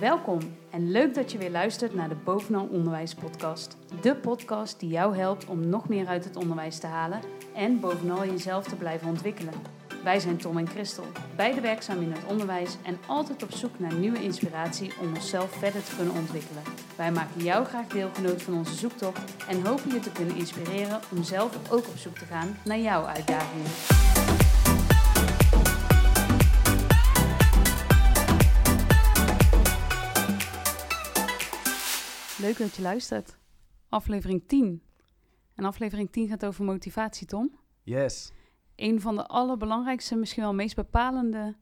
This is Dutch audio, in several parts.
Welkom en leuk dat je weer luistert naar de Bovenal Onderwijs podcast. De podcast die jou helpt om nog meer uit het onderwijs te halen en bovenal jezelf te blijven ontwikkelen. Wij zijn Tom en Christel, beide werkzaam in het onderwijs en altijd op zoek naar nieuwe inspiratie om onszelf verder te kunnen ontwikkelen. Wij maken jou graag deelgenoot van onze zoektocht en hopen je te kunnen inspireren om zelf ook op zoek te gaan naar jouw uitdagingen. Leuk dat je luistert. Aflevering 10. En aflevering 10 gaat over motivatie, Tom. Yes. Een van de allerbelangrijkste, misschien wel meest bepalende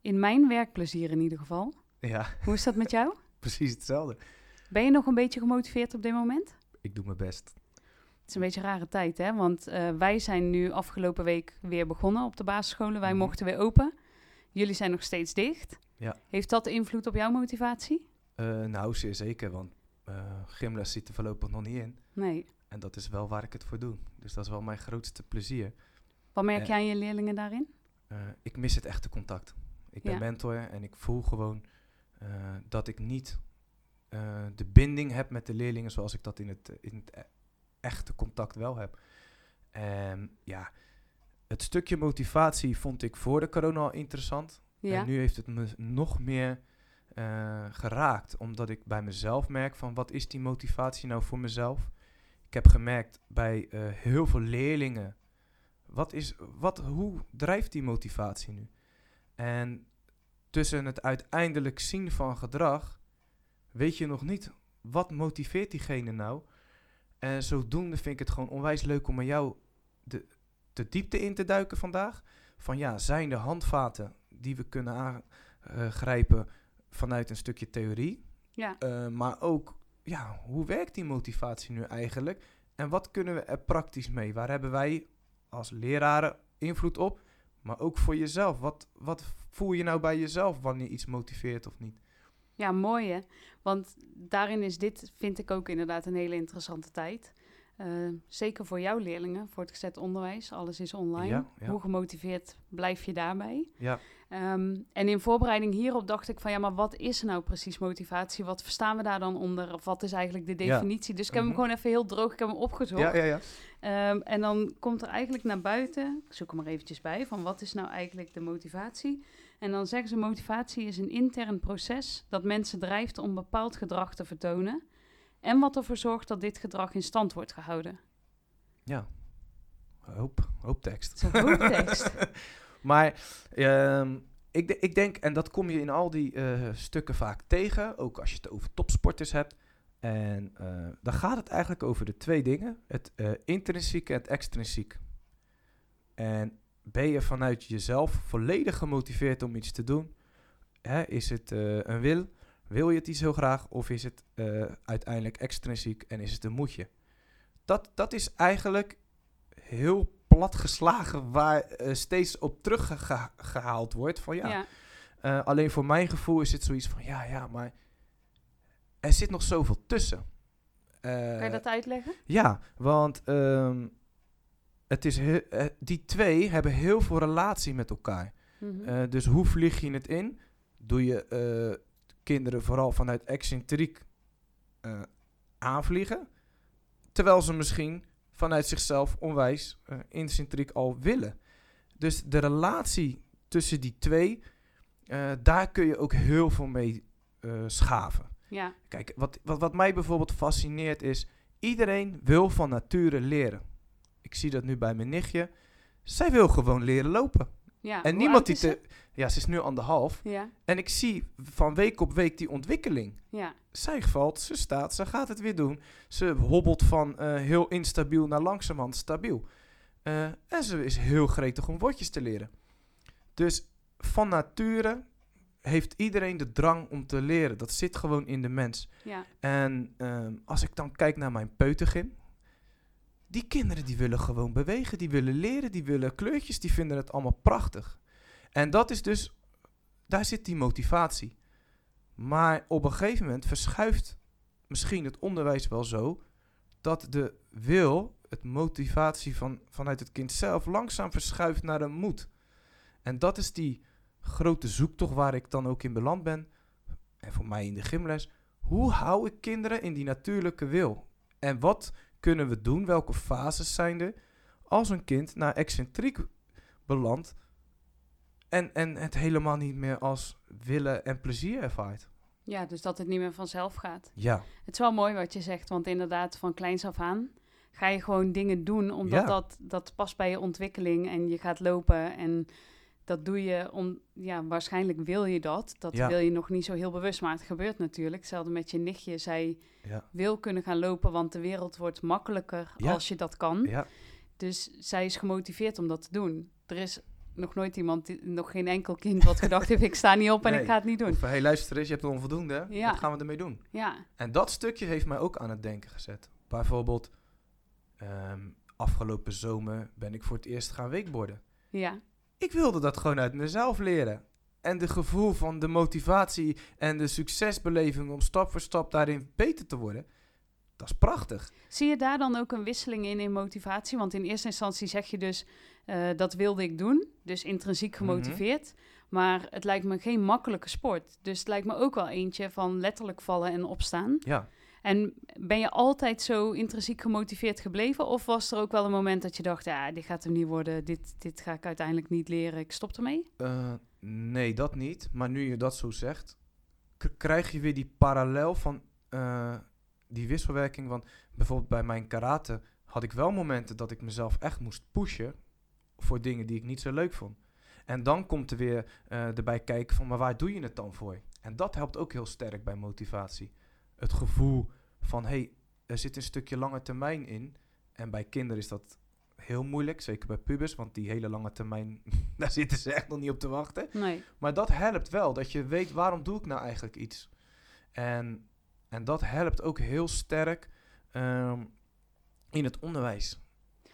in mijn werkplezier in ieder geval. Ja, Hoe is dat met jou? precies hetzelfde. Ben je nog een beetje gemotiveerd op dit moment? Ik doe mijn best. Het is een beetje een rare tijd, hè? Want eh, wij zijn nu afgelopen week weer begonnen op de basisscholen. Wij Mhm. mochten weer open. Jullie zijn nog steeds dicht. Ja. Heeft dat invloed op jouw motivatie? Eh, nou, zeer zeker, want eh gymles zit er voorlopig nog niet in. Nee. En dat is wel waar ik het voor doe. Dus dat is wel mijn grootste plezier. Wat merk jij aan je leerlingen daarin? Eh, ik mis het echte contact. Ik ben Ja. mentor en ik voel gewoon eh, dat ik niet de binding heb met de leerlingen zoals ik dat in het, in het e- echte contact wel heb. En ja, het stukje motivatie vond ik voor de corona al interessant. Ja. En nu heeft het me nog meer eh, geraakt, omdat ik bij mezelf merk van wat is die motivatie nou voor mezelf? Ik heb gemerkt bij eh, heel veel leerlingen, wat is, wat, hoe drijft die motivatie nu? En tussen het uiteindelijk zien van gedrag, weet je nog niet wat motiveert diegene nou? En zodoende vind ik het gewoon onwijs leuk om aan jou de, de diepte in te duiken vandaag. Van ja, zijn er handvaten die we kunnen aangrijpen vanuit een stukje theorie? Ja. Eh, maar ook, ja, hoe werkt die motivatie nu eigenlijk? En wat kunnen we er praktisch mee? Waar hebben wij als leraren invloed op? Maar ook voor jezelf. Wat, wat voel je nou bij jezelf wanneer iets motiveert of niet? Ja, mooi hè. Want daarin is dit, vind ik ook inderdaad, een hele interessante tijd. Eh, zeker voor jouw leerlingen, voor het gezet onderwijs. Alles is online. Ja, ja. Hoe gemotiveerd blijf je daarbij? Ja, Ehm, en in voorbereiding hierop dacht ik van ja, maar wat is nou precies motivatie? Wat verstaan we daar dan onder? Of wat is eigenlijk de definitie? Dus ik heb Mhm. hem gewoon even heel droog, ik heb hem opgezocht. ja, ja. ja. Ehm, en dan komt er eigenlijk naar buiten, ik zoek hem maar eventjes bij, van wat is nou eigenlijk de motivatie? En dan zeggen ze motivatie is een intern proces dat mensen drijft om bepaald gedrag te vertonen. En wat ervoor zorgt dat dit gedrag in stand wordt gehouden. ja. Hoop, hoop tekst. Dat is een hoop tekst. Maar ehm, ik, ik denk, en dat kom je in al die eh, stukken vaak tegen, ook als je het over topsporters hebt. En eh, dan gaat het eigenlijk over de twee dingen: het eh intrinsieke en het extrinsiek. En ben je vanuit jezelf volledig gemotiveerd om iets te doen? Hè, is het een wil? Wil je het iets heel graag? Of is het eh, uiteindelijk extrinsiek en is het een moetje? Dat, dat is eigenlijk heel plat geslagen waar eh, steeds op teruggehaald wordt. Van ja, ja. eh, alleen voor mijn gevoel is het zoiets van ja, ja, maar er zit nog zoveel tussen. Kan je dat uitleggen? ja, want ehm, het is die twee hebben heel veel relatie met elkaar. Mhm. Dus hoe vlieg je het in? Doe je kinderen vooral vanuit excentriek eh, aanvliegen, terwijl ze misschien vanuit zichzelf onwijs eh incentriek al willen. Dus de relatie tussen die twee, eh, daar kun je ook heel veel mee schaven. ja, Kijk, wat, wat, wat mij bijvoorbeeld fascineert is, iedereen wil van nature leren. Ik zie dat nu bij mijn nichtje. Zij wil gewoon leren lopen. Ja. en niemand die te... Ja, ze is nu anderhalf. Ja, En ik zie van week op week die ontwikkeling. ja, Zij valt, ze staat, ze gaat het weer doen. Ze hobbelt van eh, heel instabiel naar langzamerhand stabiel. Eh, en ze is heel gretig om woordjes te leren. Dus van nature heeft iedereen de drang om te leren. Dat zit gewoon in de mens. ja. En ehm, als ik dan kijk naar mijn peutergym. Die kinderen die willen gewoon bewegen, die willen leren, die willen kleurtjes, die vinden het allemaal prachtig. En dat is dus, daar zit die motivatie. Maar op een gegeven moment verschuift misschien het onderwijs wel zo dat de wil, het motivatie van, vanuit het kind zelf, langzaam verschuift naar een moed. En dat is die grote zoektocht waar ik dan ook in beland ben. en voor mij in de gymles, hoe hou ik kinderen in die natuurlijke wil? En wat kunnen we doen? Welke fases zijn er als een kind naar excentriek belandt en, en het helemaal niet meer als willen en plezier ervaart? Ja, dus dat het niet meer vanzelf gaat. Ja, Het is wel mooi wat je zegt, want inderdaad, van kleins af aan ga je gewoon dingen doen, omdat Ja. dat, dat past bij je ontwikkeling en je gaat lopen en dat doe je om, ja, waarschijnlijk wil je dat. Dat Ja. wil je nog niet zo heel bewust, maar het gebeurt natuurlijk. Hetzelfde met je nichtje, zij ja, wil kunnen gaan lopen, want de wereld wordt makkelijker Ja. als je dat kan. ja. Dus zij is gemotiveerd om dat te doen. Er is nog nooit iemand, die- nog geen enkel kind wat gedacht heeft, ik sta niet op en Nee. ik ga het niet doen. Of, hey, luister eens, je hebt een onvoldoende. Ja. Wat gaan we ermee doen? Ja, En dat stukje heeft mij ook aan het denken gezet. Bijvoorbeeld, ehm, afgelopen zomer ben ik voor het eerst gaan wakeboarden. ja, Ik wilde dat gewoon uit mezelf leren. En de gevoel van de motivatie en de succesbeleving om stap voor stap daarin beter te worden, dat is prachtig. Zie je daar dan ook een wisseling in in motivatie? Want in eerste instantie zeg je dus, eh, dat wilde ik doen, dus intrinsiek Mhm. gemotiveerd. Maar het lijkt me geen makkelijke sport. Dus het lijkt me ook wel eentje van letterlijk vallen en opstaan. Ja, En ben je altijd zo intrinsiek gemotiveerd gebleven? Of was er ook wel een moment dat je dacht, ja, dit gaat hem niet worden, dit, dit ga ik uiteindelijk niet leren, ik stop ermee? eh, nee, dat niet. Maar nu je dat zo zegt, krijg je weer die parallel van eh, die wisselwerking. Want bijvoorbeeld bij mijn karate had ik wel momenten dat ik mezelf echt moest pushen voor dingen die ik niet zo leuk vond. En dan komt er weer eh, erbij kijken van, maar waar doe je het dan voor? En dat helpt ook heel sterk bij motivatie. Het gevoel van, hé, hey, er zit een stukje lange termijn in. En bij kinderen is dat heel moeilijk, zeker bij pubers, want die hele lange termijn, daar zitten ze echt nog niet op te wachten. Nee. Maar dat helpt wel, dat je weet waarom doe ik nou eigenlijk iets. En, en dat helpt ook heel sterk ehm, in het onderwijs.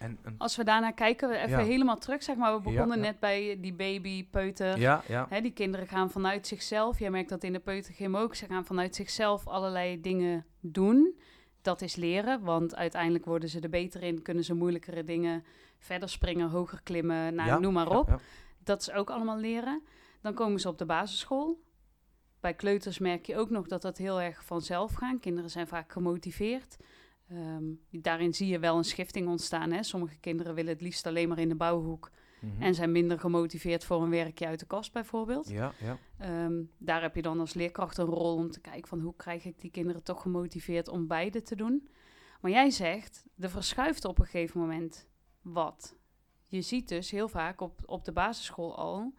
En, Als we daarna kijken, we even Ja. helemaal terug, zeg maar. We begonnen ja. net bij die baby, peuter. ja, ja, Hè, die kinderen gaan vanuit zichzelf, jij merkt dat in de peutergym ook, ze gaan vanuit zichzelf allerlei dingen doen. Dat is leren, want uiteindelijk worden ze er beter in, kunnen ze moeilijkere dingen verder springen, hoger klimmen, nou, noem maar op. Dat is ook allemaal leren. Dan komen ze op de basisschool. Bij kleuters merk je ook nog dat dat heel erg vanzelf gaat. Kinderen zijn vaak gemotiveerd. Ehm, daarin zie je wel een schifting ontstaan. Hè? Sommige kinderen willen het liefst alleen maar in de bouwhoek Mhm. en zijn minder gemotiveerd voor een werkje uit de kast bijvoorbeeld. ja, ja, Ehm, daar heb je dan als leerkracht een rol om te kijken van hoe krijg ik die kinderen toch gemotiveerd om beide te doen. Maar jij zegt, er verschuift op een gegeven moment wat. Je ziet dus heel vaak op, op de basisschool al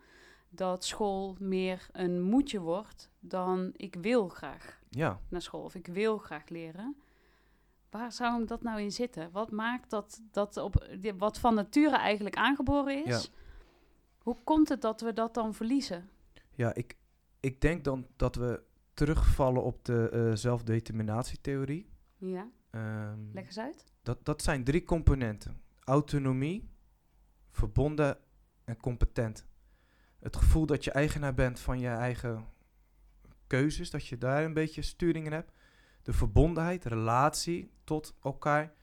dat school meer een moedje wordt dan ik wil graag ja. naar school of ik wil graag leren. Waar zou hem dat nou in zitten? Wat maakt dat, dat op, wat van nature eigenlijk aangeboren is? Ja. Hoe komt het dat we dat dan verliezen? Ja, ik, ik denk dan dat we terugvallen op de eh, zelfdeterminatietheorie. Ja, Ehm, leg eens uit. dat, dat zijn drie componenten. Autonomie, verbonden en competent. Het gevoel dat je eigenaar bent van je eigen keuzes, dat je daar een beetje sturing in hebt. De verbondenheid, relatie tot elkaar.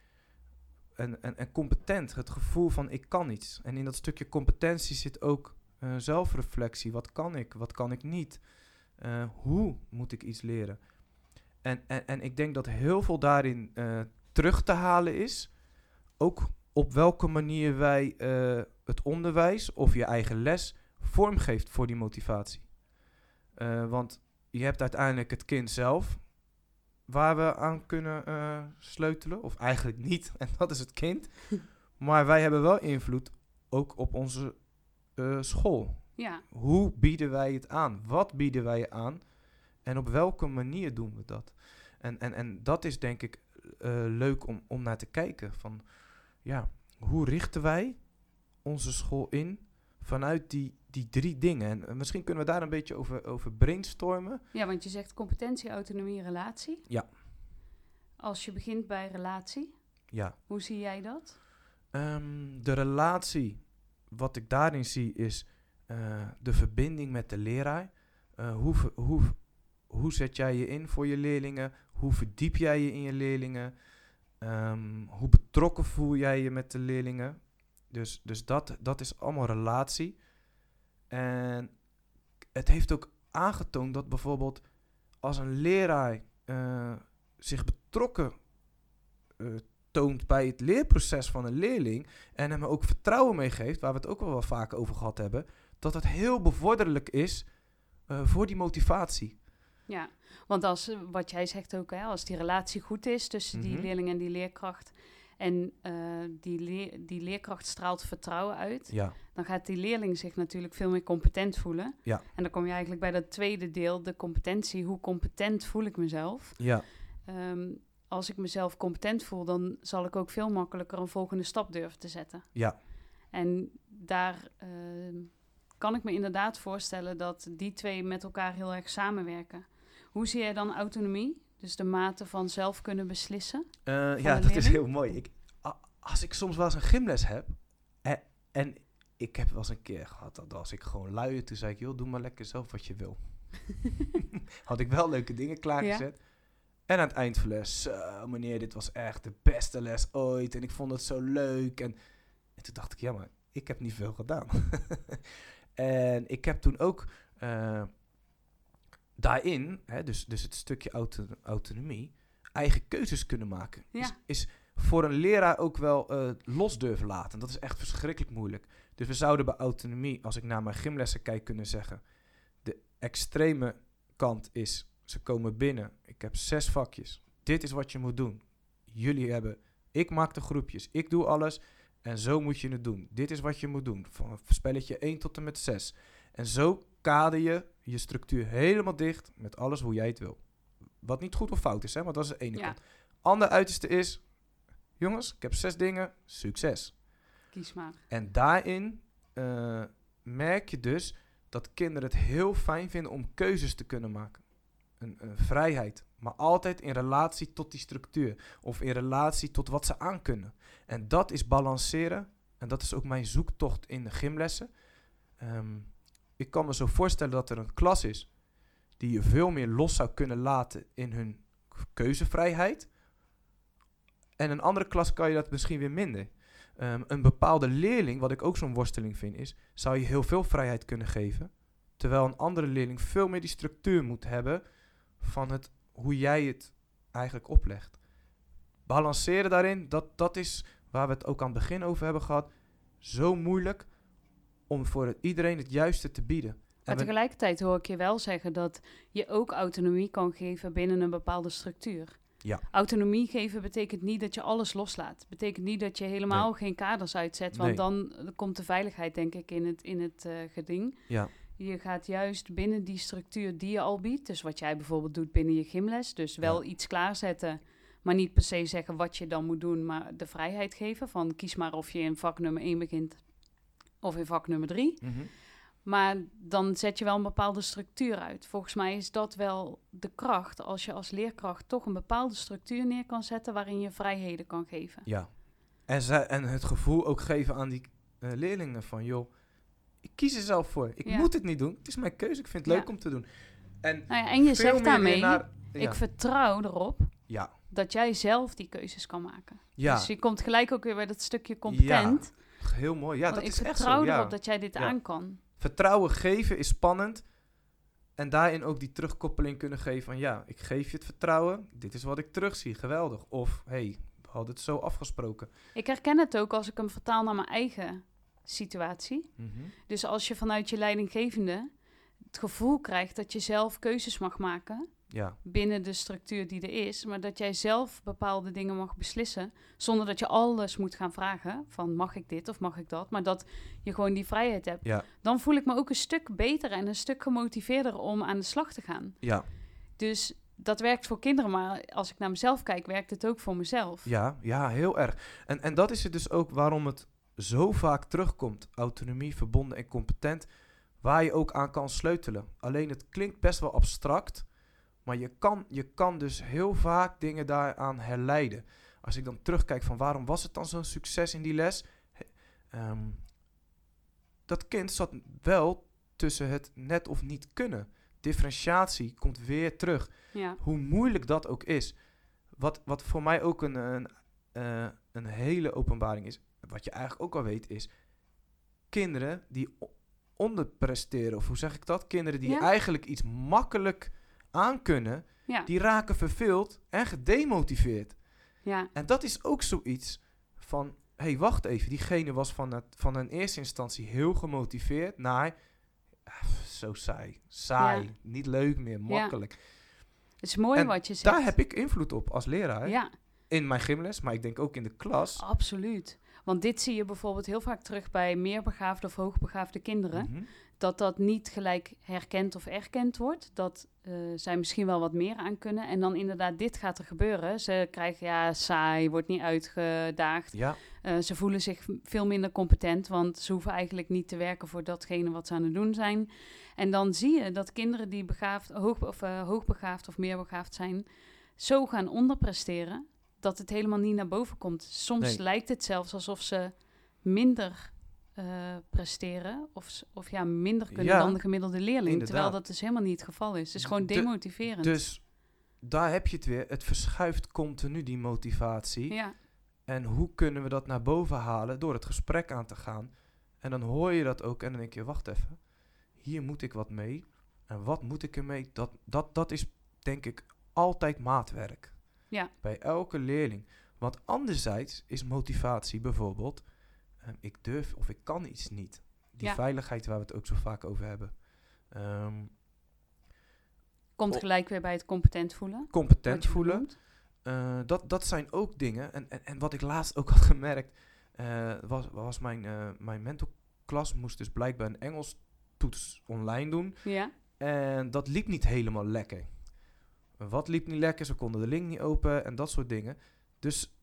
En, en, en competent, het gevoel van ik kan iets. En in dat stukje competentie zit ook eh, zelfreflectie. Wat kan ik, wat kan ik niet? Eh, hoe moet ik iets leren? En, en, en ik denk dat heel veel daarin eh, terug te halen is. Ook op welke manier wij het onderwijs of je eigen les vormgeeft voor die motivatie. Want je hebt uiteindelijk het kind zelf waar we aan kunnen eh, sleutelen. Of eigenlijk niet, en dat is het kind. maar wij hebben wel invloed ook op onze eh, school. Ja, Hoe bieden wij het aan? Wat bieden wij aan? En op welke manier doen we dat? En, en, en dat is denk ik eh, leuk om, om naar te kijken. Van, ja, hoe richten wij onze school in vanuit die, die drie dingen? En misschien kunnen we daar een beetje over, over brainstormen. ja, want je zegt competentie, autonomie, relatie. Ja. Als je begint bij relatie, Ja, hoe zie jij dat? Ehm, de relatie, wat ik daarin zie, is eh, de verbinding met de leraar. Eh, hoe, hoe, hoe zet jij je in voor je leerlingen? Hoe verdiep jij je in je leerlingen? Ehm, hoe betrokken voel jij je met de leerlingen? Dus, dus dat, dat is allemaal relatie. En het heeft ook aangetoond dat bijvoorbeeld als een leraar eh, zich betrokken eh, toont bij het leerproces van een leerling en hem ook vertrouwen meegeeft, waar we het ook wel wel vaak over gehad hebben, dat het heel bevorderlijk is eh, voor die motivatie. Ja, want als, wat jij zegt ook, hè, als die relatie goed is tussen die Mhm. leerling en die leerkracht... en eh, die, leer, die leerkracht straalt vertrouwen uit... Ja, dan gaat die leerling zich natuurlijk veel meer competent voelen. Ja. En dan kom je eigenlijk bij dat tweede deel, de competentie. Hoe competent voel ik mezelf? ja, Ehm, als ik mezelf competent voel, dan zal ik ook veel makkelijker een volgende stap durven te zetten. ja, En daar ehm, kan ik me inderdaad voorstellen dat die twee met elkaar heel erg samenwerken. Hoe zie jij dan autonomie? Dus de mate van zelf kunnen beslissen? Eh, ja dat is heel mooi. Ik, als ik soms wel eens een gymles heb en, en ik heb wel eens een keer gehad dat als ik gewoon luier, toen zei ik, joh, doe maar lekker zelf wat je wil. Had ik wel leuke dingen klaargezet. En aan het eind van les, zo meneer, dit was echt de beste les ooit. En ik vond het zo leuk. En, en toen dacht ik, ja, maar ik heb niet veel gedaan. en ik heb toen ook eh, daarin, hè, dus, dus het stukje auto- autonomie, eigen keuzes kunnen maken. Ja. Is, is voor een leraar ook wel eh, los durven laten. Dat is echt verschrikkelijk moeilijk. Dus we zouden bij autonomie, als ik naar mijn gymlessen kijk, kunnen zeggen... de extreme kant is, ze komen binnen. Ik heb zes vakjes. Dit is wat je moet doen. Jullie hebben... Ik maak de groepjes. Ik doe alles. En zo moet je het doen. Dit is wat je moet doen. Van spelletje 1 tot en met 6. En zo kader je je structuur helemaal dicht met alles hoe jij het wil. Wat niet goed of fout is, hè? want dat is de ene Ja. kant. Ander uiterste is... Jongens, ik heb zes dingen. Succes. Kies maar. En daarin eh, merk je dus dat kinderen het heel fijn vinden om keuzes te kunnen maken. Een, een vrijheid, maar altijd in relatie tot die structuur of in relatie tot wat ze aankunnen. En dat is balanceren en dat is ook mijn zoektocht in de gymlessen. Ehm, ik kan me zo voorstellen dat er een klas is die je veel meer los zou kunnen laten in hun keuzevrijheid. En een andere klas kan je dat misschien weer minder. Ehm, een bepaalde leerling, wat ik ook zo'n worsteling vind, is, zou je heel veel vrijheid kunnen geven. Terwijl een andere leerling veel meer die structuur moet hebben van het, hoe jij het eigenlijk oplegt. Balanceren daarin, dat, dat is waar we het ook aan het begin over hebben gehad. Zo moeilijk om voor iedereen het juiste te bieden. Maar En tegelijkertijd hoor ik je wel zeggen dat je ook autonomie kan geven binnen een bepaalde structuur. Ja. Autonomie geven betekent niet dat je alles loslaat. Betekent niet dat je helemaal geen kaders uitzet. Want Nee. dan komt de veiligheid, denk ik, in het, in het eh, geding. ja, Je gaat juist binnen die structuur die je al biedt. Dus wat jij bijvoorbeeld doet binnen je gymles. Dus wel Ja. iets klaarzetten. Maar niet per se zeggen wat je dan moet doen. Maar de vrijheid geven. Van kies maar of je in vak nummer 1 begint. Of in vak nummer 3. mhm. Maar dan zet je wel een bepaalde structuur uit. Volgens mij is dat wel de kracht. Als je als leerkracht toch een bepaalde structuur neer kan zetten waarin je vrijheden kan geven. ja. En, ze, en het gevoel ook geven aan die eh, leerlingen van, joh, ik kies er zelf voor. Ik Ja. moet het niet doen. Het is mijn keuze. Ik vind het Ja. leuk om te doen. En Nou ja, en je zegt daarmee, naar- ik vertrouw erop ja, dat jij zelf die keuzes kan maken. ja, Dus je komt gelijk ook weer bij dat stukje competent. Heel mooi. Ja, Want dat ik is echt vertrouw zo. Ja. erop dat jij dit aan kan. Vertrouwen geven is spannend. En daarin ook die terugkoppeling kunnen geven van ja, ik geef je het vertrouwen. Dit is wat ik terugzie. Geweldig. Of hey, we hadden het zo afgesproken. Ik herken het ook als ik hem vertaal naar mijn eigen situatie. Mhm. Dus als je vanuit je leidinggevende het gevoel krijgt dat je zelf keuzes mag maken Ja, binnen de structuur die er is, maar dat jij zelf bepaalde dingen mag beslissen, zonder dat je alles moet gaan vragen van mag ik dit of mag ik dat, maar dat je gewoon die vrijheid hebt, ja, dan voel ik me ook een stuk beter en een stuk gemotiveerder om aan de slag te gaan. ja, Dus dat werkt voor kinderen, maar als ik naar mezelf kijk, werkt het ook voor mezelf. ja, ja, heel erg. En, en dat is het dus ook waarom het zo vaak terugkomt. Autonomie, verbonden en competent. Waar je ook aan kan sleutelen. Alleen het klinkt best wel abstract. Maar je kan, je kan dus heel vaak dingen daaraan herleiden. Als ik dan terugkijk van waarom was het dan zo'n succes in die les? Ehm, dat kind zat wel tussen het net of niet kunnen. Differentiatie komt weer terug. Ja, Hoe moeilijk dat ook is. Wat, wat voor mij ook een, een, eh, een hele openbaring is. Wat je eigenlijk ook al weet is. Kinderen die onderpresteren. Of hoe zeg ik dat? Kinderen die Ja. eigenlijk iets makkelijk aankunnen, Ja, die raken verveeld en gedemotiveerd. ja, En dat is ook zoiets van, hé, hey, wacht even, diegene was van, het, van een eerste instantie heel gemotiveerd naar, ah, zo saai, saai, Ja. niet leuk meer, makkelijk. het is mooi En wat je zegt. Daar heb ik invloed op als leraar, Ja, in mijn gymles, maar ik denk ook in de klas. absoluut. Want dit zie je bijvoorbeeld heel vaak terug bij meerbegaafde of hoogbegaafde kinderen. Mhm. Dat dat niet gelijk herkend of erkend wordt. Dat eh, zij misschien wel wat meer aan kunnen. En dan inderdaad, dit gaat er gebeuren. Ze krijgen, ja, saai, wordt niet uitgedaagd. Ja, Eh, ze voelen zich veel minder competent, want ze hoeven eigenlijk niet te werken voor datgene wat ze aan het doen zijn. En dan zie je dat kinderen die begaafd, hoog, of, eh, hoogbegaafd of meerbegaafd zijn, zo gaan onderpresteren dat het helemaal niet naar boven komt. Soms Nee. lijkt het zelfs alsof ze minder eh, presteren of, of ja, minder kunnen Ja, dan de gemiddelde leerling. Terwijl dat dus helemaal niet het geval is. Het is gewoon De- demotiverend. dus daar heb je het weer. Het verschuift continu die motivatie. ja, En hoe kunnen we dat naar boven halen? Door het gesprek aan te gaan. En dan hoor je dat ook en dan denk je, wacht even. Hier moet ik wat mee. En wat moet ik ermee? Dat, dat, dat is denk ik altijd maatwerk. Ja. Bij elke leerling. Want anderzijds is motivatie bijvoorbeeld... ehm, ik durf of ik kan iets niet. Die Ja. veiligheid waar we het ook zo vaak over hebben. Ehm, komt gelijk weer bij het competent voelen. competent voelen. Eh, dat, dat zijn ook dingen. En, en, en wat ik laatst ook had gemerkt, eh, was, was mijn, eh mijn mentorklas moest dus blijkbaar een Engels toets online doen. Ja, En dat liep niet helemaal lekker. Wat liep niet lekker? Ze konden de link niet open en dat soort dingen. Dus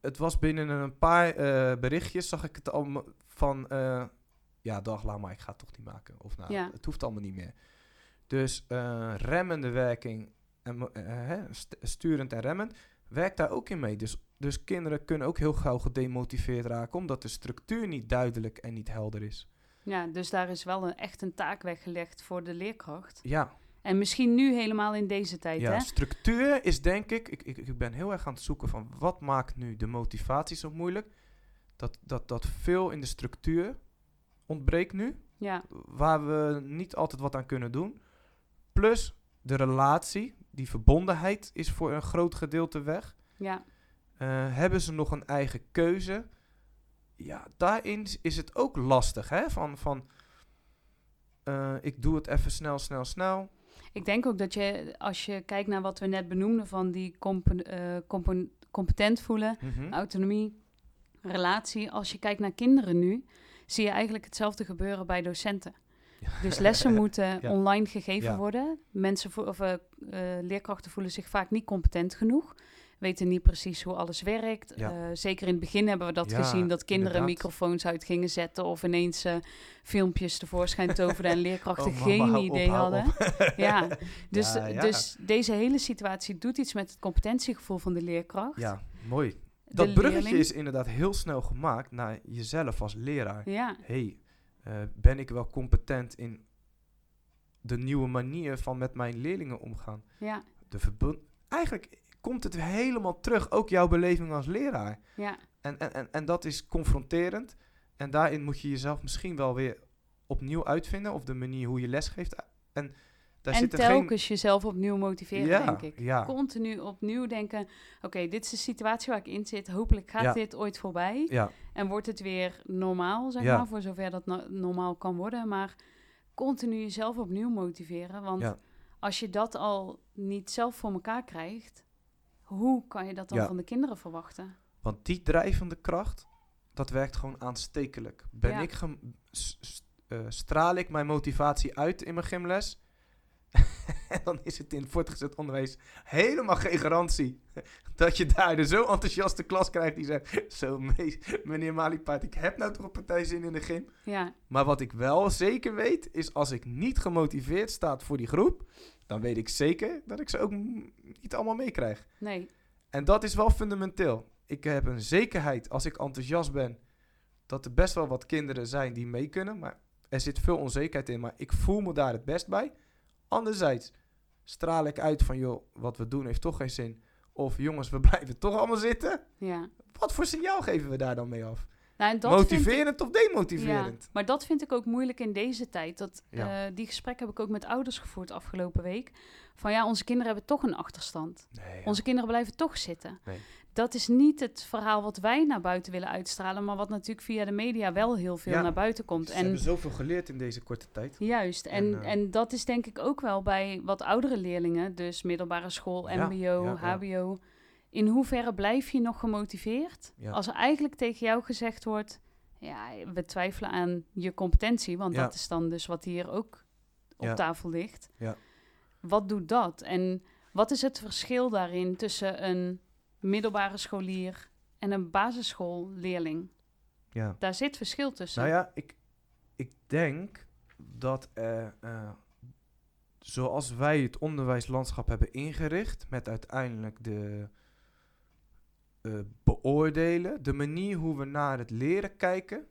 het was binnen een paar eh, berichtjes, zag ik het allemaal van... eh, ja, dag, laat maar, ik ga het toch niet maken. Of nou, Ja. het hoeft allemaal niet meer. Dus eh, remmende werking, en, sturend en remmend, werkt daar ook in mee. Dus, dus kinderen kunnen ook heel gauw gedemotiveerd raken... omdat de structuur niet duidelijk en niet helder is. Ja, dus daar is wel een, echt een taak weggelegd voor de leerkracht. Ja, En misschien nu helemaal in deze tijd, Ja, hè? structuur is denk ik, ik, ik, ik ben heel erg aan het zoeken van wat maakt nu de motivatie zo moeilijk. Dat, dat, dat veel in de structuur ontbreekt nu, Ja, waar we niet altijd wat aan kunnen doen. Plus de relatie, die verbondenheid is voor een groot gedeelte weg. ja, Eh, hebben ze nog een eigen keuze? Ja, daarin is het ook lastig, hè? Van, van eh, ik doe het even snel, snel, snel. Ik denk ook dat je, als je kijkt naar wat we net benoemden van die eh, competent voelen, Mhm. autonomie, relatie. Als je kijkt naar kinderen nu, zie je eigenlijk hetzelfde gebeuren bij docenten. Dus lessen moeten Ja. online gegeven Ja. worden. Mensen of, eh, eh, leerkrachten voelen zich vaak niet competent genoeg. Weten niet precies hoe alles werkt. Ja. Eh, zeker in het begin hebben we dat Ja, gezien. Dat kinderen inderdaad. microfoons uit gingen zetten. Of ineens eh, filmpjes tevoorschijn toverden. en leerkrachten Oh, geen idee hadden. Ja, dus, Ja, dus deze hele situatie doet iets met het competentiegevoel van de leerkracht. Ja, mooi. De Dat bruggetje leerling. is inderdaad heel snel gemaakt naar jezelf als leraar. Ja, hey, eh, ben ik wel competent in de nieuwe manier van met mijn leerlingen omgaan? ja, De verbond. Eigenlijk komt het helemaal terug, ook jouw beleving als leraar. ja. En, en, en, en dat is confronterend. En daarin moet je jezelf misschien wel weer opnieuw uitvinden, of de manier hoe je lesgeeft. En daar en zit er telkens jezelf opnieuw motiveren, Ja, denk ik. ja. Continu opnieuw denken, oké, dit is de situatie waar ik in zit. Hopelijk gaat Ja. dit ooit voorbij. En wordt het weer normaal, zeg maar, voor zover dat no- normaal kan worden. Maar continu jezelf opnieuw motiveren. Want als je dat al niet zelf voor elkaar krijgt, hoe kan je dat dan Ja. van de kinderen verwachten? Want die drijvende kracht, dat werkt gewoon aanstekelijk. Ben Ja. ik eh, straal ik mijn motivatie uit in mijn gymles? En dan is het in het voortgezet onderwijs helemaal geen garantie dat je daar de zo enthousiaste klas krijgt die zegt: Zo, me- meneer Maliepaard, ik heb nou toch een partij zin in de gym. Ja, Maar wat ik wel zeker weet, is als ik niet gemotiveerd sta voor die groep, dan weet ik zeker dat ik ze ook niet allemaal meekrijg. nee, En dat is wel fundamenteel. Ik heb een zekerheid als ik enthousiast ben dat er best wel wat kinderen zijn die mee kunnen, maar er zit veel onzekerheid in, maar ik voel me daar het best bij. Anderzijds straal ik uit van joh, wat we doen heeft toch geen zin. Of jongens, we blijven toch allemaal zitten. ja, Wat voor signaal geven we daar dan mee af? Nou, ik- Motiverend of demotiverend? Ja, maar dat vind ik ook moeilijk in deze tijd. Dat, Ja. eh, die gesprekken heb ik ook met ouders gevoerd afgelopen week. Van ja, onze kinderen hebben toch een achterstand. Nee, ja. Onze kinderen blijven toch zitten. Nee. Dat is niet het verhaal wat wij naar buiten willen uitstralen, maar wat natuurlijk via de media wel heel veel Ja. naar buiten komt. Ze En hebben zoveel geleerd in deze korte tijd. Juist, en, En, en, eh, dat is denk ik ook wel bij wat oudere leerlingen, dus middelbare school, Ja, MBO, ja. HBO. In hoeverre blijf je nog gemotiveerd als er eigenlijk tegen jou gezegd wordt: ja, we twijfelen aan je competentie, want dat is dan dus wat hier ook op tafel ligt. Ja. Wat doet dat? En wat is het verschil daarin tussen een middelbare scholier en een basisschoolleerling? Ja. Daar zit verschil tussen. Nou ja, ik, ik denk dat eh, eh, zoals wij het onderwijslandschap hebben ingericht, met uiteindelijk de eh, beoordelen, de manier hoe we naar het leren kijken,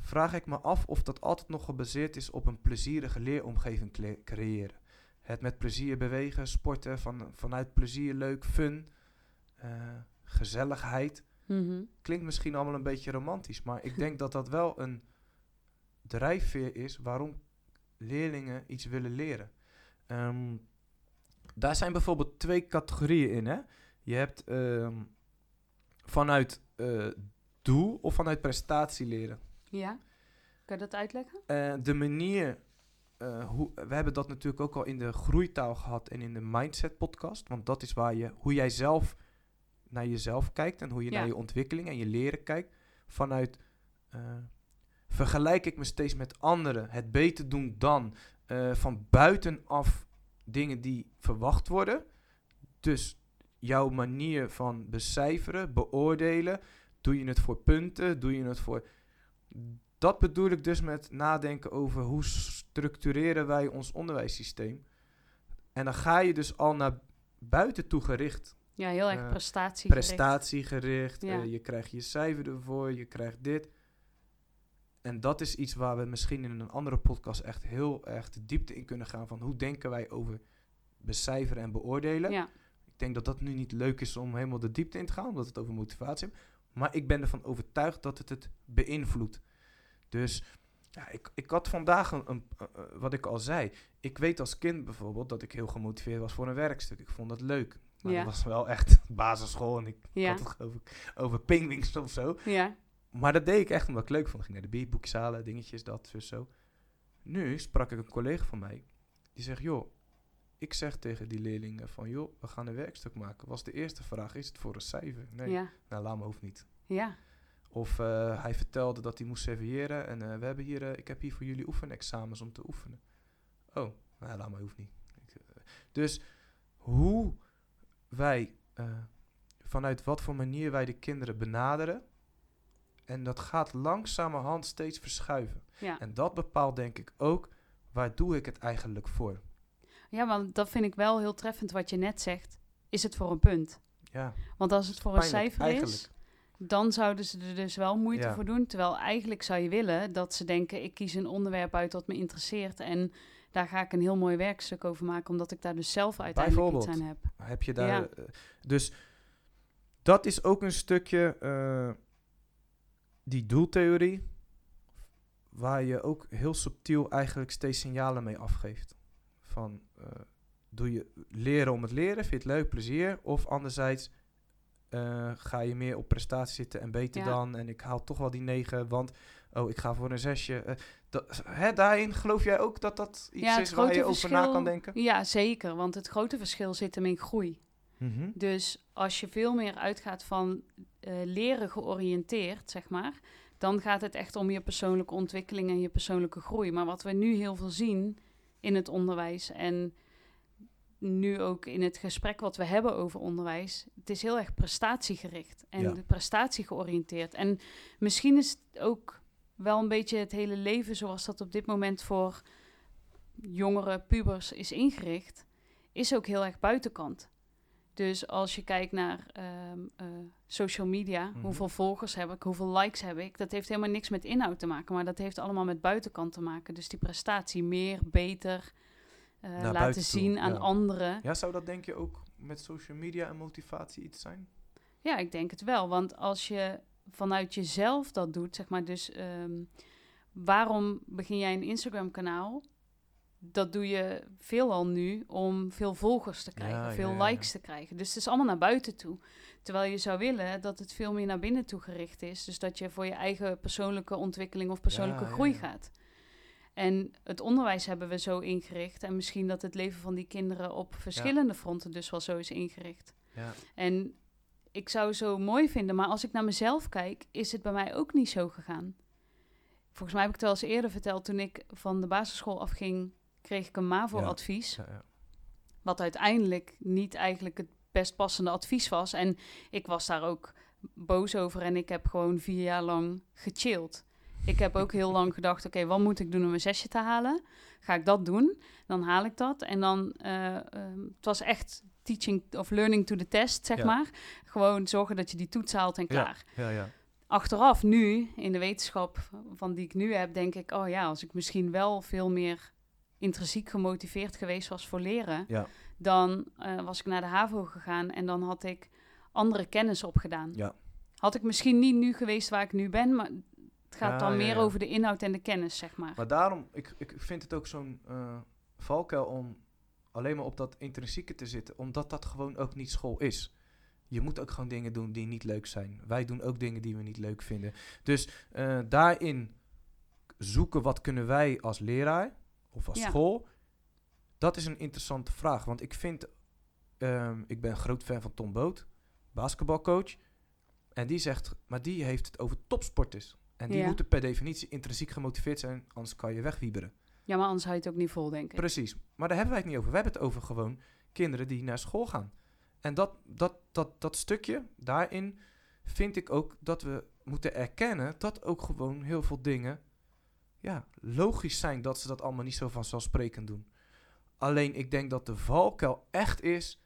vraag ik me af of dat altijd nog gebaseerd is op een plezierige leeromgeving cre- creëren. Het met plezier bewegen, sporten, van, vanuit plezier leuk, fun, eh, gezelligheid Mhm. klinkt misschien allemaal een beetje romantisch, maar ik denk dat dat wel een drijfveer is waarom leerlingen iets willen leren. Ehm, daar zijn bijvoorbeeld twee categorieën in. Hè? Je hebt ehm, vanuit eh, doel of vanuit prestatie leren. Ja, kan je dat uitleggen? Eh, de manier, hoe, we hebben dat natuurlijk ook al in de groeitaal gehad en in de mindset podcast, want dat is waar je, hoe jij zelf naar jezelf kijkt en hoe je Ja. naar je ontwikkeling en je leren kijkt. Vanuit eh, vergelijk ik me steeds met anderen, het beter doen dan, eh, van buitenaf dingen die verwacht worden. Dus jouw manier van becijferen, beoordelen, doe je het voor punten, doe je het voor dat bedoel ik dus met nadenken over hoe structureren wij ons onderwijssysteem. En dan ga je dus al naar buiten toe gericht. Ja, heel erg Eh, prestatie. Prestatiegericht, Ja. eh, je krijgt je cijfer ervoor, je krijgt dit. En dat is iets waar we misschien in een andere podcast echt heel erg de diepte in kunnen gaan. Van hoe denken wij over becijferen en beoordelen. Ja, Ik denk dat dat nu niet leuk is om helemaal de diepte in te gaan, omdat het over motivatie. Maar ik ben ervan overtuigd dat het het beïnvloedt. Dus ja, ik, ik had vandaag een, een, eh, wat ik al zei. Ik weet als kind bijvoorbeeld dat ik heel gemotiveerd was voor een werkstuk. Ik vond dat leuk. Maar Ja. dat was wel echt basisschool en ik Ja. had het ik over pingwings of zo. ja, Maar dat deed ik echt omdat ik leuk vond. Ik ging naar de bierboekjes halen, dingetjes, dat, zo, zo. Nu sprak ik een collega van mij. Die zegt, joh, ik zeg tegen die leerlingen van, joh, we gaan een werkstuk maken. Was de eerste vraag, is het voor een cijfer? Nee, ja, nou, laat me hoeft niet. ja, Of eh, hij vertelde dat hij moest serveren en eh, we hebben hier, eh, ik heb hier voor jullie oefenexamens om te oefenen. Oh, nou, laat me hoeft niet. Ik, dus hoe wij, eh, vanuit wat voor manier wij de kinderen benaderen, en dat gaat langzamerhand steeds verschuiven. ja. En dat bepaalt denk ik ook, waar doe ik het eigenlijk voor? Ja, want dat vind ik wel heel treffend wat je net zegt. Is het voor een punt? Ja, Want als het voor een cijfer eigenlijk. is, dan zouden ze er dus wel moeite Ja. voor doen. Terwijl eigenlijk zou je willen dat ze denken: ik kies een onderwerp uit dat me interesseert. En daar ga ik een heel mooi werkstuk over maken, omdat ik daar dus zelf uiteindelijk iets aan heb. Heb je daar. Ja. eh, dus dat is ook een stukje eh, die doeltheorie. Waar je ook heel subtiel eigenlijk steeds signalen mee afgeeft. Van eh, doe je leren om het leren, vind je het leuk, plezier. Of anderzijds ga je meer op prestatie zitten en beter Ja. dan. En ik haal toch wel die negen, want oh, ik ga voor een zesje. Dat, hè, daarin geloof jij ook dat dat iets Ja, is waar je over na kan denken? Ja, zeker. Want het grote verschil zit hem in groei. Mhm. Dus als je veel meer uitgaat van eh, leren georiënteerd, zeg maar, dan gaat het echt om je persoonlijke ontwikkeling en je persoonlijke groei. Maar wat we nu heel veel zien in het onderwijs en nu ook in het gesprek wat we hebben over onderwijs, het is heel erg prestatiegericht en Ja. de prestatie georiënteerd. En misschien is het ook wel een beetje het hele leven zoals dat op dit moment voor jongere pubers is ingericht, is ook heel erg buitenkant. Dus als je kijkt naar ehm, eh, social media, Mhm. hoeveel volgers heb ik, hoeveel likes heb ik, dat heeft helemaal niks met inhoud te maken, maar dat heeft allemaal met buitenkant te maken. Dus die prestatie meer, beter eh, laten toe, zien aan ja. anderen. Ja, zou dat denk je ook met social media en motivatie iets zijn? Ja, ik denk het wel. Want als je vanuit jezelf dat doet, zeg maar, dus ehm, waarom begin jij een Instagram-kanaal? Dat doe je veelal nu om veel volgers te krijgen, Ja, veel ja, ja, ja. likes te krijgen. Dus het is allemaal naar buiten toe. Terwijl je zou willen dat het veel meer naar binnen toe gericht is. Dus dat je voor je eigen persoonlijke ontwikkeling of persoonlijke groei gaat. En het onderwijs hebben we zo ingericht. En misschien dat het leven van die kinderen op verschillende fronten dus wel zo is ingericht. Ja. En ik zou zo mooi vinden, maar als ik naar mezelf kijk, is het bij mij ook niet zo gegaan. Volgens mij heb ik het wel eens eerder verteld, toen ik van de basisschool afging, kreeg ik een MAVO-advies. Ja, ja. Wat uiteindelijk niet eigenlijk het best passende advies was. En ik was daar ook boos over en ik heb gewoon vier jaar lang gechilled. Ik heb ook heel lang gedacht, oké, wat moet ik doen om een zesje te halen? Ga ik dat doen? Dan haal ik dat. En dan, ehm, het was echt teaching of learning to the test, zeg Ja. maar. Gewoon zorgen dat je die toets haalt en klaar. Ja, ja. Achteraf, nu, in de wetenschap van die ik nu heb, denk ik, oh ja, als ik misschien wel veel meer intrinsiek gemotiveerd geweest was voor leren, Ja. dan eh, was ik naar de HAVO gegaan en dan had ik andere kennis opgedaan. Ja. Had ik misschien niet nu geweest waar ik nu ben, maar het gaat dan meer over de inhoud en de kennis, zeg maar. Maar daarom, ik, ik vind het ook zo'n eh, valkuil om alleen maar op dat intrinsieke te zitten, omdat dat gewoon ook niet school is. Je moet ook gewoon dingen doen die niet leuk zijn. Wij doen ook dingen die we niet leuk vinden. Dus eh, daarin zoeken wat kunnen wij als leraar of als Ja. school. Dat is een interessante vraag. Want ik vind, ehm, ik ben een groot fan van Tom Boot, basketbalcoach. En die zegt, maar die heeft het over topsporters. En die Ja. moeten per definitie intrinsiek gemotiveerd zijn, anders kan je wegwieberen. Ja, maar anders hou je het ook niet vol, denk ik. Precies. Maar daar hebben wij het niet over. We hebben het over gewoon kinderen die naar school gaan. En dat, dat, dat, dat stukje, daarin vind ik ook dat we moeten erkennen dat ook gewoon heel veel dingen ja, logisch zijn dat ze dat allemaal niet zo vanzelfsprekend doen. Alleen ik denk dat de valkuil echt is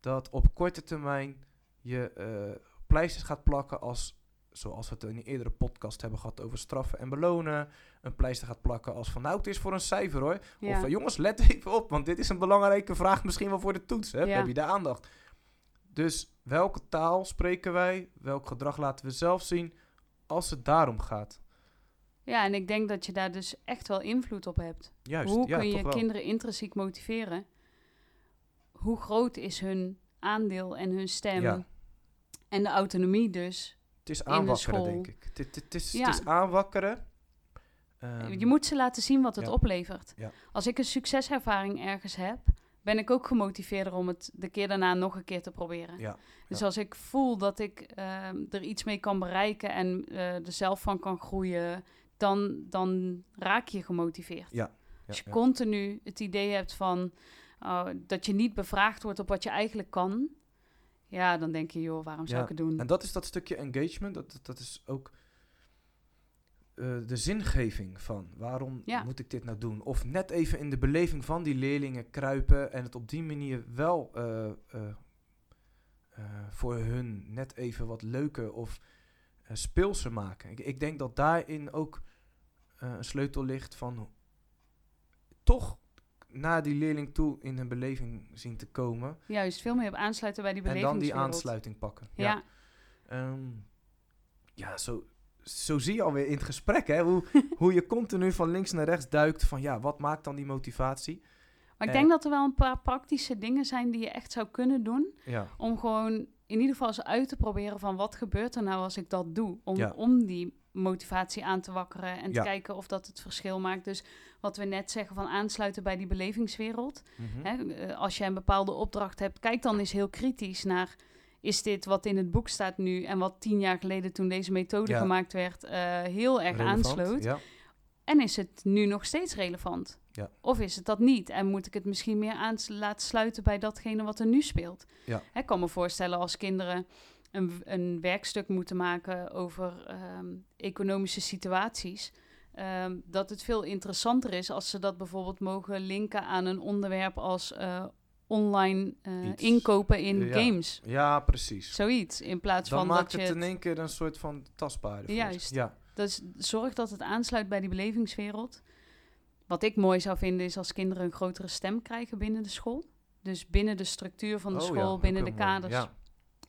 dat op korte termijn je eh pleisters gaat plakken als, zoals we het in een eerdere podcast hebben gehad over straffen en belonen, een pleister gaat plakken als van nou het is voor een cijfer hoor. Ja. Of eh, jongens, let even op, want dit is een belangrijke vraag misschien wel voor de toets. Hè? Ja. Heb je de aandacht? Dus welke taal spreken wij? Welk gedrag laten we zelf zien als het daarom gaat? ja, en ik denk dat je daar dus echt wel invloed op hebt. Juist, Hoe kun je wel. kinderen intrinsiek motiveren? Hoe groot is hun aandeel en hun stem? Ja. En de autonomie dus. Het is aanwakkeren, denk ik. Het, het, het is, Ja. het is aanwakkeren. Ehm, je moet ze laten zien wat het ja. oplevert. Ja. Als ik een succeservaring ergens heb, ben ik ook gemotiveerder om het de keer daarna nog een keer te proberen. Ja, Dus als ik voel dat ik ehm, er iets mee kan bereiken en eh, er zelf van kan groeien, dan, dan raak je gemotiveerd. Ja, Als je continu het idee hebt van oh, dat je niet bevraagd wordt op wat je eigenlijk kan, ja, dan denk je, joh, waarom zou Ja, ik het doen? En dat is dat stukje engagement. Dat, dat- dat is ook eh, de zingeving van waarom Ja. moet ik dit nou doen? Of net even in de beleving van die leerlingen kruipen en het op die manier wel eh, eh, voor hun net even wat leuker of speelser maken. Ik, ik denk dat daarin ook een sleutel ligt van toch naar die leerling toe in een beleving zien te komen Juist, veel meer op aansluiten bij die en dan die aansluiting pakken. Ja. Ehm, ja, zo, zo zie je alweer in het gesprek, hè, hoe, hoe je continu van links naar rechts duikt van, ja, wat maakt dan die motivatie? maar ik denk dat er wel een paar praktische dingen zijn die je echt zou kunnen doen. Ja, Om gewoon in ieder geval eens uit te proberen van wat gebeurt er nou als ik dat doe. Om, Ja. om die motivatie aan te wakkeren en Ja. te kijken of dat het verschil maakt. Dus wat we net zeggen van aansluiten bij die belevingswereld. mhm. Hè, eh, als je een bepaalde opdracht hebt, kijk dan eens heel kritisch naar... is dit wat in het boek staat nu en wat tien jaar geleden toen deze methode Ja. gemaakt werd... eh, heel erg Relevant, aansloot? Ja, En is het nu nog steeds relevant? Ja. Of is het dat niet? En moet ik het misschien meer aan laten sluiten bij datgene wat er nu speelt? Ja. Ik kan me voorstellen als kinderen een, een werkstuk moeten maken over ehm, economische situaties. ehm, dat het veel interessanter is als ze dat bijvoorbeeld mogen linken aan een onderwerp als eh, online eh, inkopen in Ja. games. ja, precies. Zoiets. In plaats Dan van maakt dat je het het in één keer een soort van tastbare. Juist. Ja, Dus zorg dat het aansluit bij die belevingswereld. Wat ik mooi zou vinden is als kinderen een grotere stem krijgen binnen de school. Dus binnen de structuur van de Oh school, binnen de kaders. Ja,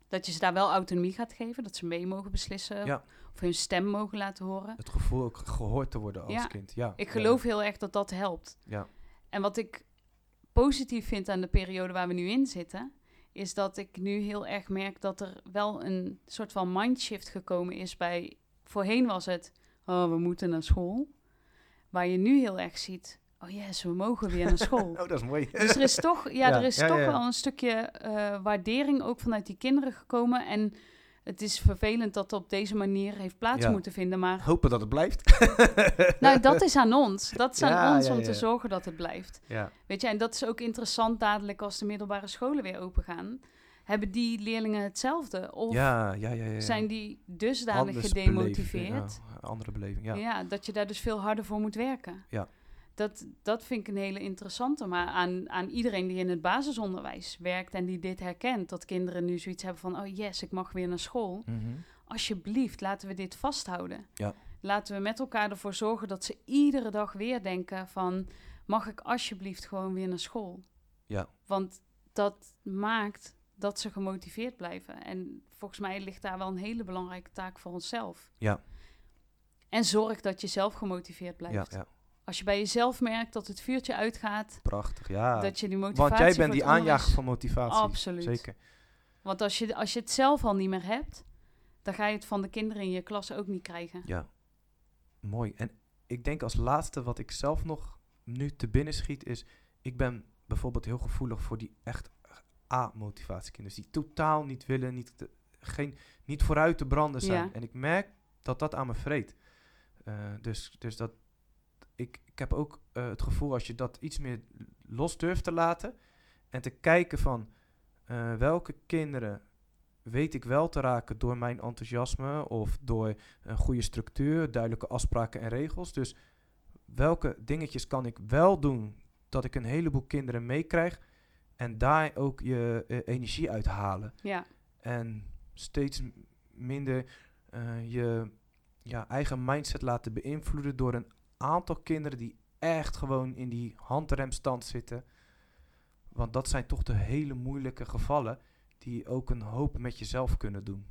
Dat je ze daar wel autonomie gaat geven, dat ze mee mogen beslissen Ja. of hun stem mogen laten horen. Het gevoel ook gehoord te worden als Ja. kind. Ja. Ik geloof heel erg dat dat helpt. Ja. En wat ik positief vind aan de periode waar we nu in zitten, is dat ik nu heel erg merk dat er wel een soort van mindshift gekomen is bij. Voorheen was het, oh, we moeten naar school. Waar je nu heel erg ziet, oh yes, we mogen weer naar school. Oh, dat is mooi. Dus er is toch, ja, Ja, er is ja, toch ja. wel een stukje eh, waardering ook vanuit die kinderen gekomen. En het is vervelend dat het op deze manier heeft plaats moeten vinden. Maar Hopen dat het blijft. nou, dat is aan ons. Dat is aan ons om te zorgen dat het blijft. Weet je, en dat is ook interessant dadelijk als de middelbare scholen weer open gaan. Hebben die leerlingen hetzelfde? Of ja, ja, ja, ja, ja. zijn die dusdanig Anders gedemotiveerd? andere beleving. Ja. dat je daar dus veel harder voor moet werken. Ja. Dat, dat vind ik een hele interessante. Maar aan, aan iedereen die in het basisonderwijs werkt en die dit herkent, dat kinderen nu zoiets hebben van: oh yes, ik mag weer naar school. Mhm. Alsjeblieft, laten we dit vasthouden. Ja. Laten we met elkaar ervoor zorgen dat ze iedere dag weer denken van... mag ik alsjeblieft gewoon weer naar school? Ja. Want dat maakt dat ze gemotiveerd blijven. En volgens mij ligt daar wel een hele belangrijke taak voor onszelf. Ja. En zorg dat je zelf gemotiveerd Ja, blijft. ja, Als je bij jezelf merkt dat het vuurtje uitgaat... prachtig. Ja. dat je die motivatie Want jij bent die aanjager van motivatie. Absoluut. Zeker. Want als je, als je het zelf al niet meer hebt... dan ga je het van de kinderen in je klas ook niet krijgen. Ja. Mooi. En ik denk als laatste wat ik zelf nog nu te binnen schiet is... Ik ben bijvoorbeeld heel gevoelig voor die echt A-motivatiekinderen. Die totaal niet willen, niet, te- geen, niet vooruit te branden zijn. Ja. En ik merk dat dat aan me vreet. Eh, dus, dus dat... Ik, ik heb ook eh, het gevoel als je dat iets meer los durft te laten... en te kijken van eh, welke kinderen weet ik wel te raken door mijn enthousiasme of door een goede structuur, duidelijke afspraken en regels. Dus welke dingetjes kan ik wel doen dat ik een heleboel kinderen meekrijg en daar ook je eh, energie uit halen. Ja, En steeds minder je ja, eigen mindset laten beïnvloeden door een aantal kinderen die echt gewoon in die handremstand zitten. Want dat zijn toch de hele moeilijke gevallen die ook een hoop met jezelf kunnen doen.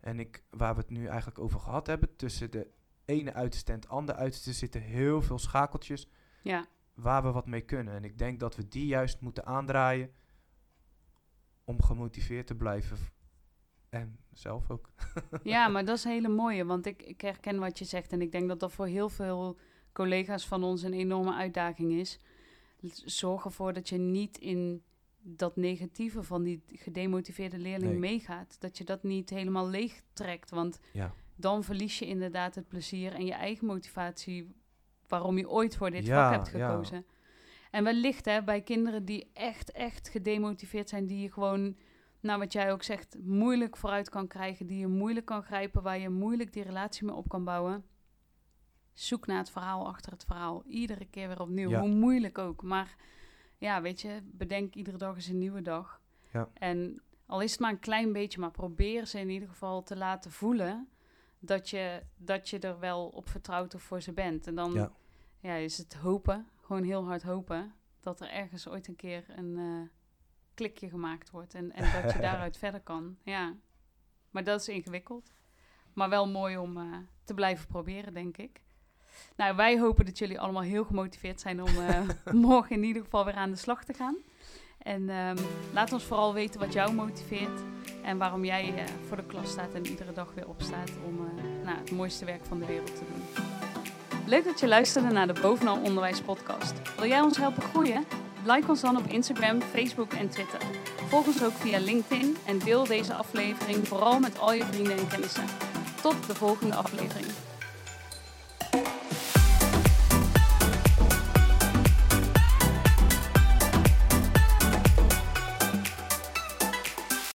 En ik, waar we het nu eigenlijk over gehad hebben, tussen de ene uiterste en het andere uiterste zitten heel veel schakeltjes ja. waar we wat mee kunnen. En ik denk dat we die juist moeten aandraaien om gemotiveerd te blijven. En zelf ook. Ja, maar dat is een hele mooie, want ik, ik herken wat je zegt en ik denk dat dat voor heel veel collega's van ons een enorme uitdaging is. Zorg ervoor dat je niet in dat negatieve van die gedemotiveerde leerling Nee. meegaat. Dat je dat niet helemaal leeg trekt, want Ja. dan verlies je inderdaad het plezier en je eigen motivatie waarom je ooit voor dit Ja, vak hebt ja. gekozen. En wellicht hè, bij kinderen die echt, echt gedemotiveerd zijn, die je gewoon, nou wat jij ook zegt, moeilijk vooruit kan krijgen, die je moeilijk kan grijpen, waar je moeilijk die relatie mee op kan bouwen. Zoek naar het verhaal achter het verhaal. Iedere keer weer opnieuw, Ja. hoe moeilijk ook. Maar ja, weet je, bedenk iedere dag is een nieuwe dag. Ja. En al is het maar een klein beetje, maar probeer ze in ieder geval te laten voelen dat je, dat je er wel op vertrouwt of voor ze bent. En dan Ja. ja, is het hopen, gewoon heel hard hopen, dat er ergens ooit een keer een eh, klikje gemaakt wordt en, en dat je daaruit verder kan. Ja, maar dat is ingewikkeld. Maar wel mooi om eh, te blijven proberen, denk ik. Nou, wij hopen dat jullie allemaal heel gemotiveerd zijn om eh, morgen in ieder geval weer aan de slag te gaan. En ehm, laat ons vooral weten wat jou motiveert en waarom jij eh, voor de klas staat en iedere dag weer opstaat om eh, nou, het mooiste werk van de wereld te doen. Leuk dat je luisterde naar de Bovenal Onderwijs podcast. Wil jij ons helpen groeien? Like ons dan op Instagram, Facebook en Twitter. Volg ons ook via LinkedIn en deel deze aflevering vooral met al je vrienden en kennissen. Tot de volgende aflevering.